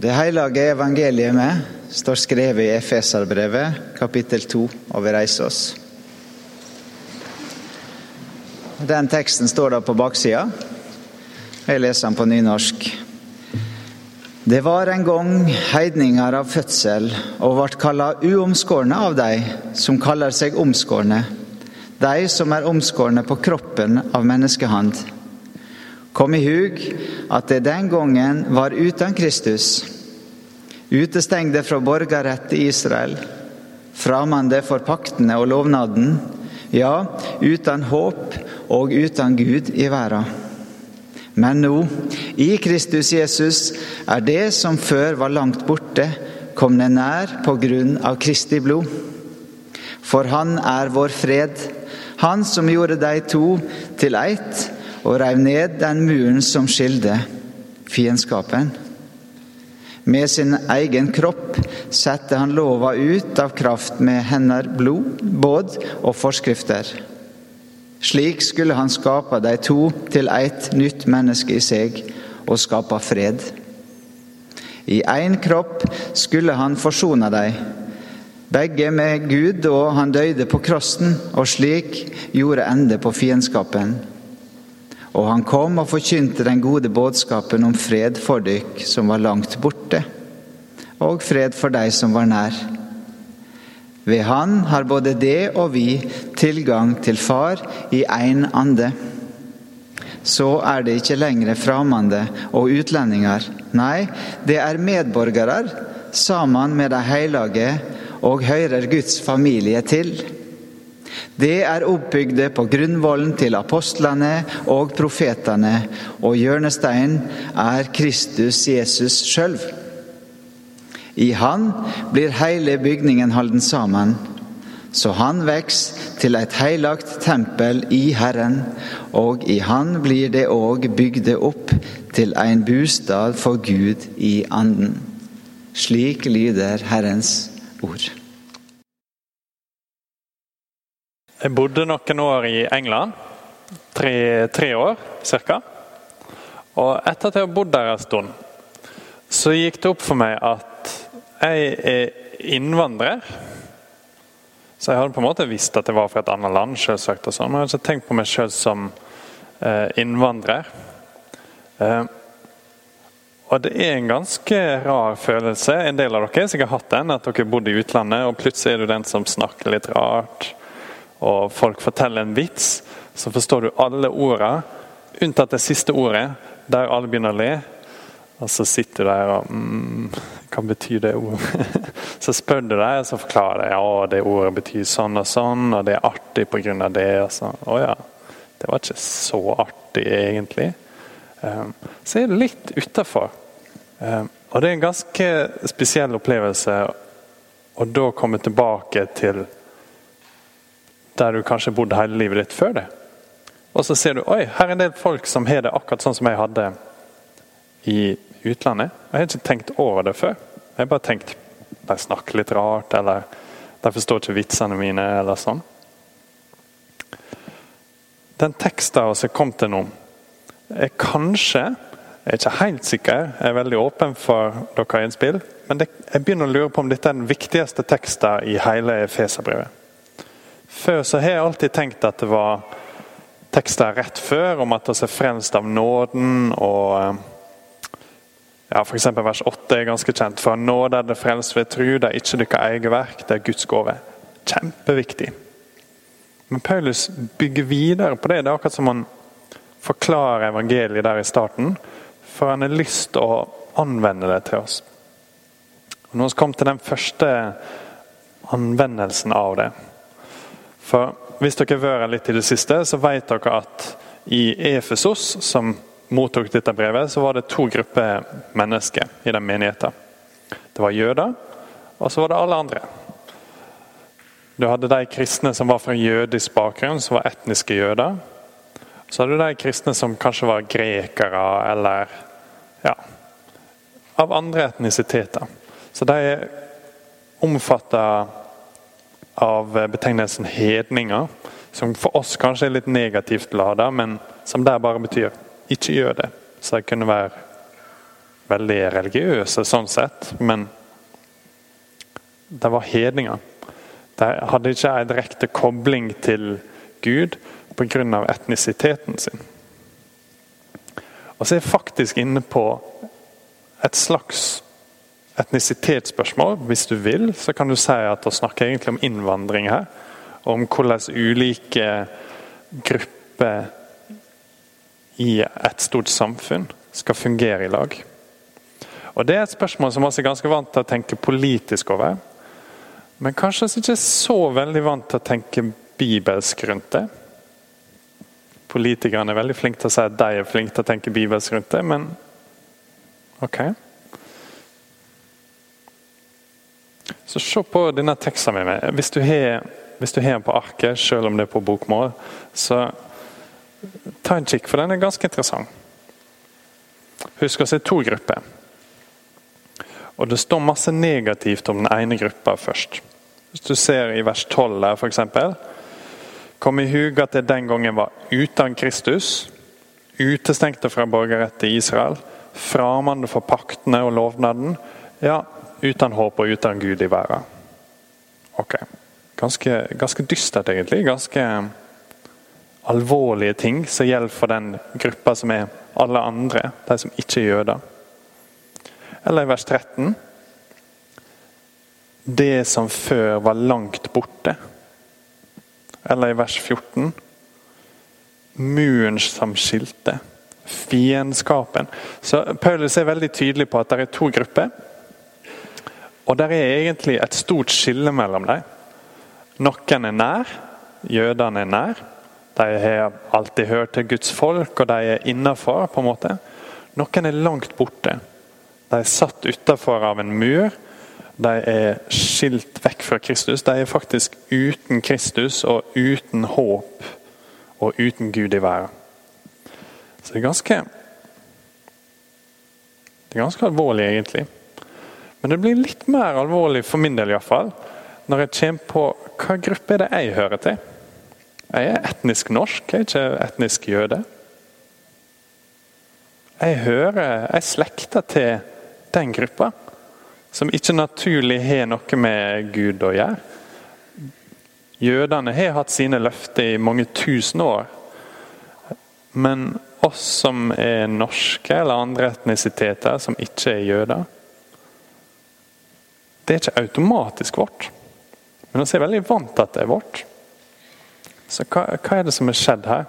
Det hellige evangeliet med står skrevet i Efeserbrevet, kapittel 2, og vi reiser oss. Den teksten står da på baksida. Jeg leser den på nynorsk. Det var en gang heidninger av fødsel og ble kalla uomskårne av de som kaller seg omskårne, de som er omskårne på kroppen av menneskehand. Kom i hug at det den gangen var uten Kristus, utestengde fra borgerrett i Israel, framande for paktene og lovnaden, ja, uten håp og uten Gud i verden. Men nå, i Kristus Jesus, er det som før var langt borte, kommet nær på grunn av Kristi blod. For Han er vår fred, Han som gjorde de to til ett og reiv ned den muren som skilde fiendskapen. Med sin egen kropp satte han lova ut av kraft med hender blod, båd og forskrifter. Slik skulle han skape de to til ett nytt menneske i seg og skape fred. I én kropp skulle han forsone dem, begge med Gud, og han døde på krossen, og slik gjorde ende på fiendskapen. Og han kom og forkynte den gode budskapen om fred for dykk som var langt borte, og fred for deg som var nær. Ved Han har både det og vi tilgang til Far i én ande. Så er det ikke lenger fremmede og utlendinger. Nei, det er medborgere sammen med de hellige og hører Guds familie til. Det er oppbygde på grunnvollen til apostlene og profetene, og hjørnesteinen er Kristus Jesus sjøl. I Han blir hele bygningen holden sammen, så Han vokser til et heilagt tempel i Herren, og i Han blir det òg bygde opp til en bostad for Gud i anden. Slik lyder Herrens ord. Jeg bodde noen år i England. Tre, tre år ca. Og etter at jeg har bodd der en stund, så gikk det opp for meg at jeg er innvandrer. Så jeg hadde på en måte visst at jeg var fra et annet land, selvsagt, og sånn, men jeg hadde ikke tenkt på meg selv som eh, innvandrer. Eh, og det er en ganske rar følelse. En del av dere har sikkert hatt den, at dere bodde i utlandet, og plutselig er du den som snakker litt rart og folk forteller en vits, så forstår du alle ordene, unntatt det siste ordet, der alle begynner å le. Og så sitter du der og mm, Hva betyr det ordet? så spør du deg, og så forklarer de ja, det ordet betyr sånn og sånn, og det er artig pga. det. og så, Å ja, det var ikke så artig egentlig. Um, så er det litt utafor. Um, og det er en ganske spesiell opplevelse å da komme tilbake til der du kanskje bodde hele livet ditt før det. Og så ser du oi, her er en del folk som har det akkurat sånn som jeg hadde i utlandet. Jeg har ikke tenkt over det før. Jeg har bare tenkt de snakker litt rart, eller de forstår ikke vitsene mine, eller sånn. Den teksten vi kom til nå, er kanskje Jeg er ikke helt sikker, jeg er veldig åpen for deres innspill. Men jeg begynner å lure på om dette er den viktigste teksten i hele Feserbrevet. Før så har jeg alltid tenkt at det var tekster rett før om at vi er frelst av nåden. og ja, F.eks. vers 8 er ganske kjent. For nåde er det frelst ved tru, det er ikke deres eget verk, det er Guds gave. Kjempeviktig. Men Paulus bygger videre på det. Det er akkurat som han forklarer evangeliet der i starten. For han har lyst til å anvende det til oss. Og Når vi kom til den første anvendelsen av det For hvis dere har vært litt i det siste, så vet dere at i Efesos, som mottok dette brevet, så var det to grupper mennesker i den menigheten. Det var jøder, og så var det alle andre. Du hadde de kristne som var fra jødisk bakgrunn, som var etniske jøder. Så hadde du de kristne som kanskje var grekere eller ja, av andre etnisiteter. Så de omfatta av betegnelsen hedninger, som for oss kanskje er litt negativt lada, men som der bare betyr ikke gjør det. Så det kunne være veldig religiøse sånn sett, men de var hedninger. De hadde ikke en direkte kobling til Gud pga. etnisiteten sin. Og så er jeg faktisk inne på et slags etnisitetsspørsmål. Hvis du vil, så kan du si at vi snakker egentlig om innvandring her. Om hvordan ulike grupper i et stort samfunn skal fungere i lag. Og Det er et spørsmål som vi er ganske vant til å tenke politisk over. Men kanskje vi ikke er så veldig vant til å tenke bibelsk rundt det. Politikerne er veldig flinke til å si at de er flinke til å tenke bibelsk rundt det, men ok. Så se på denne teksten min. Hvis du har, hvis du har den på arket, selv om det er på bokmål, så ta en kikk, for den er ganske interessant. Husk å se to grupper. Og Det står masse negativt om den ene gruppa først. Hvis du ser i vers 12 der, f.eks. Kom i hug at det den gangen var uten Kristus, utestengte fra borgerrett i Israel, framande for paktene og lovnaden, ja, uten håp og uten Gud i verden. Ok. Ganske, ganske dystert, egentlig. Ganske alvorlige ting som gjelder for den gruppa som er alle andre, de som ikke er jøder. Eller i vers 13 det som før var langt borte. Eller i vers 14 muren som skilte. Fiendskapen. Så Paulus er veldig tydelig på at det er to grupper. Og det er egentlig et stort skille mellom dem. Noen er nær. Jødene er nær. De har alltid hørt til Guds folk, og de er innafor. Noen er langt borte. De er satt utafor av en mur de er skilt vekk fra Kristus. De er faktisk uten Kristus og uten håp og uten Gud i verden. Så det er ganske Det er ganske alvorlig, egentlig. Men det blir litt mer alvorlig for min del, iallfall, når jeg kommer på hva gruppe er det jeg hører til. Jeg er etnisk norsk, jeg er ikke etnisk jøde. Jeg hører Jeg slekter til den gruppa som ikke naturlig har noe med Gud å gjøre. Jødene har hatt sine løfter i mange tusen år. Men oss som er norske eller andre etnisiteter som ikke er jøder Det er ikke automatisk vårt. Men vi er veldig vant til at det er vårt. Så hva, hva er det som er skjedd her?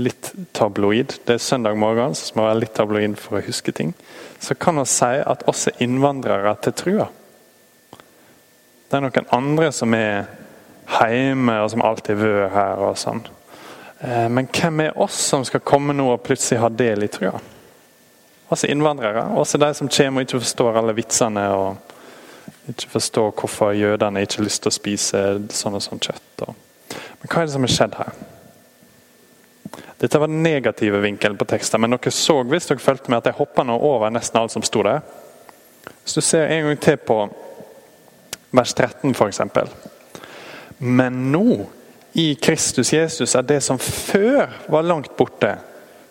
litt tabloid. Det er søndag morgen, så må være litt tabloid for å huske ting. Så kan vi si at oss er innvandrere til trua. Det er noen andre som er hjemme, og som alltid har vært her. og sånn. Eh, men hvem er oss som skal komme nå og plutselig ha del i trua? Er innvandrere. Er de som kommer og ikke forstår alle vitsene. og ikke forstår hvorfor jødene ikke har lyst til å spise sånn og sånn kjøtt. Men hva er det som har skjedd her? Dette var den negative vinkelen på teksten, men dere så hvis dere fulgte med at jeg hoppa over nesten alt som sto der. Hvis du ser en gang til på vers 13 f.eks. Men nå, i Kristus Jesus, er det som før var langt borte,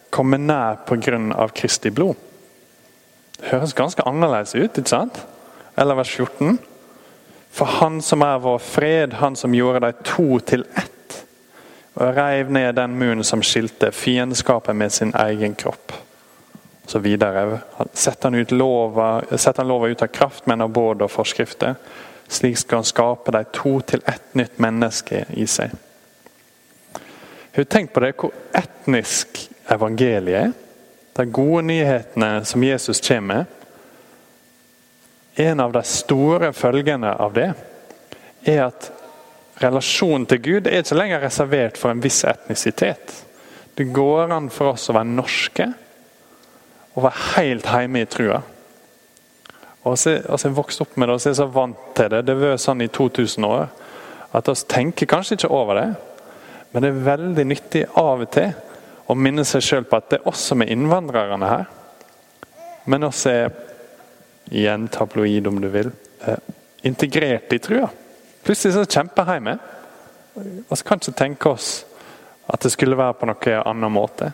kommet nær pga. Kristi blod. Det høres ganske annerledes ut, ikke sant? Eller vers 14. For Han som er vår fred, Han som gjorde de to til ett og reiv ned den munnen som skilte fiendskapet med sin egen kropp. Så videre. Setter han, ut lova, setter han lova ut av kraft, men av båd og forskrifter. Slik skal han skape de to til ett nytt menneske i seg. Tenkt på det, hvor etnisk evangeliet er? De gode nyhetene som Jesus kommer med. En av de store følgene av det er at relasjonen til Gud er ikke lenger reservert for en viss etnisitet. Det går an for oss å være norske og være helt hjemme i trua. Og så er vokst opp med det og er så vant til det. Det har vært sånn i 2000 år at vi tenker kanskje ikke over det. Men det er veldig nyttig av og til å minne seg sjøl på at det er oss som er innvandrerne her. Men også, er, igjen tabloid om du vil, eh, integrert i trua. Plutselig så kjemper hjemme. Eh, og så kan ikke tenke oss at det skulle være på noen annen måte.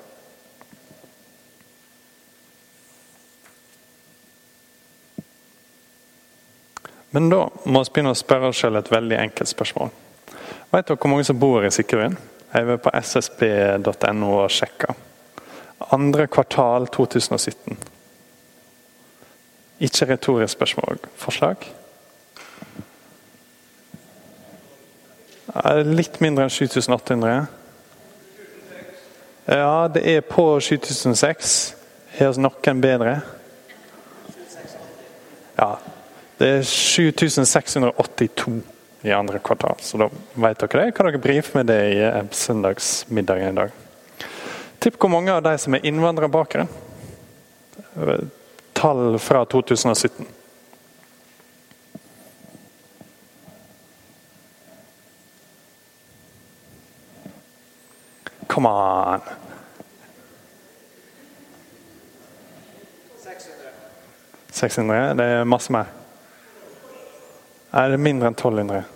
Men da må vi begynne å spørre oss sjøl et veldig enkelt spørsmål. Veit dere hvor mange som bor i Sikkebyen? Jeg var på ssb.no og sjekka. Andre kvartal 2017. Ikke retorisk spørsmål. Forslag? Litt mindre enn 7800. Ja, det er på 7006. Har vi noen bedre? Ja. Det er 7682 i andre kvartal. Så da vet dere det. Kan dere brife med det i søndagsmiddagen i dag? Tipp hvor mange av de som er innvandrerbakgrunn. Tall fra 2017. Come on! 600. Det er masse mer. Er det mindre enn 1200?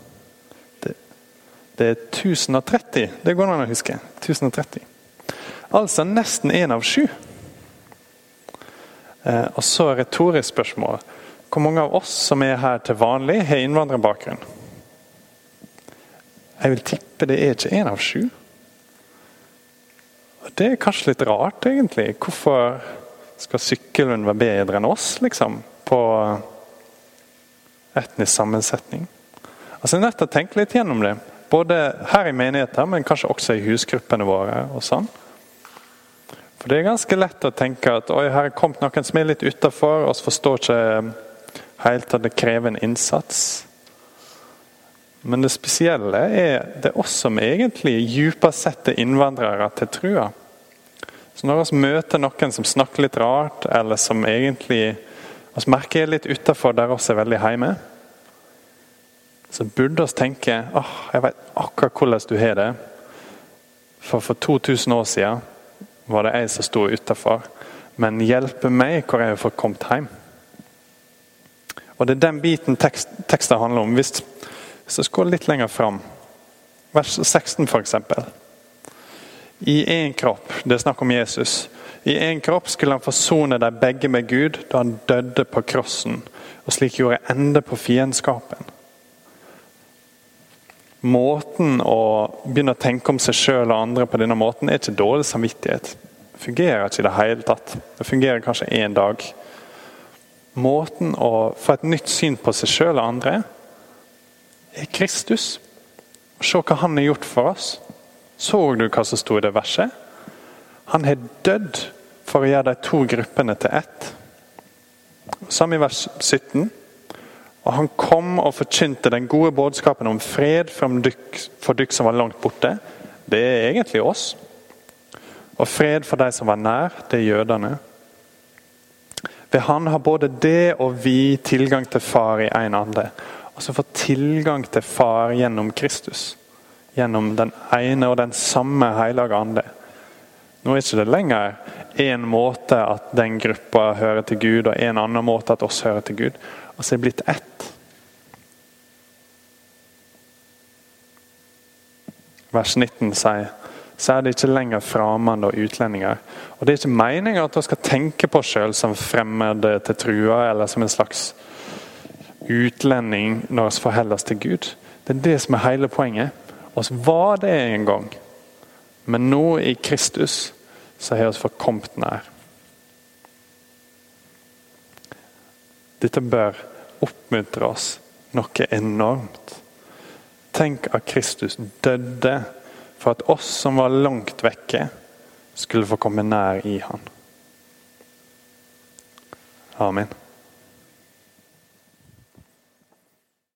Det, er 1030. Det går an å huske. 1030. Altså nesten én av sju. Eh, og så retorisk spørsmål. Hvor mange av oss som er her til vanlig, har innvandrerbakgrunn? Jeg vil tippe det er ikke én av sju. Det er kanskje litt rart, egentlig. Hvorfor skal Sykkylven være bedre enn oss, liksom? På etnisk sammensetning. Altså Jeg er nødt til å tenke litt gjennom det. Både her i menigheten, men kanskje også i husgruppene våre. og sånn. For Det er ganske lett å tenke at oi, her er kommet noen som er litt utafor, og forstår ikke helt at det krever en innsats. Men det spesielle er det er oss som egentlig djupest sett er innvandrere til trua. Så når vi møter noen som snakker litt rart, eller som egentlig oss merker litt utafor der oss er veldig hjemme, så burde oss tenke oh, jeg vet akkurat hvordan du har det. For for 2000 år siden var det jeg som sto utafor. Men hjelpe meg hvor jeg har kommet hjem. Og Det er den biten tekst, teksten handler om. Hvis, vi går litt lenger fram, vers 16 f.eks. I én kropp, det er snakk om Jesus. I én kropp skulle han forsone deg begge med Gud da han døde på krossen, og slik gjorde ende på fiendskapen. Måten å begynne å tenke om seg sjøl og andre på denne måten er ikke dårlig samvittighet. Det fungerer ikke i det hele tatt. Det fungerer kanskje én dag. Måten å få et nytt syn på seg sjøl og andre er Kristus. Se hva han har gjort for oss. Så du hva som sto i det verset? Han har dødd for å gjøre de to gruppene til ett. Samme i vers 17. Og han kom og forkynte den gode budskapen om fred for dykk som var langt borte. Det er egentlig oss. Og fred for de som var nær, det er jødene. Ved han har både det og vi tilgang til far i én ande. Altså få tilgang til far gjennom Kristus. Gjennom den ene og den samme hellige ande. Nå er ikke det lenger én måte at den gruppa hører til Gud, og en annen måte at oss hører til Gud. Altså er blitt ett. Vers 19 sier så er det ikke lenger fremmede og utlendinger. Og Det er ikke meninga at vi skal tenke på oss sjøl som fremmede til trua, eller som en slags utlending når vi forholder oss til Gud. Det er det som er hele poenget. Så var det en gang. Men nå i Kristus så har vi fått kommet nær. Dette bør oppmuntre oss noe enormt. Tenk at Kristus døde for at oss som var langt vekke, skulle få komme nær i Han. Amen.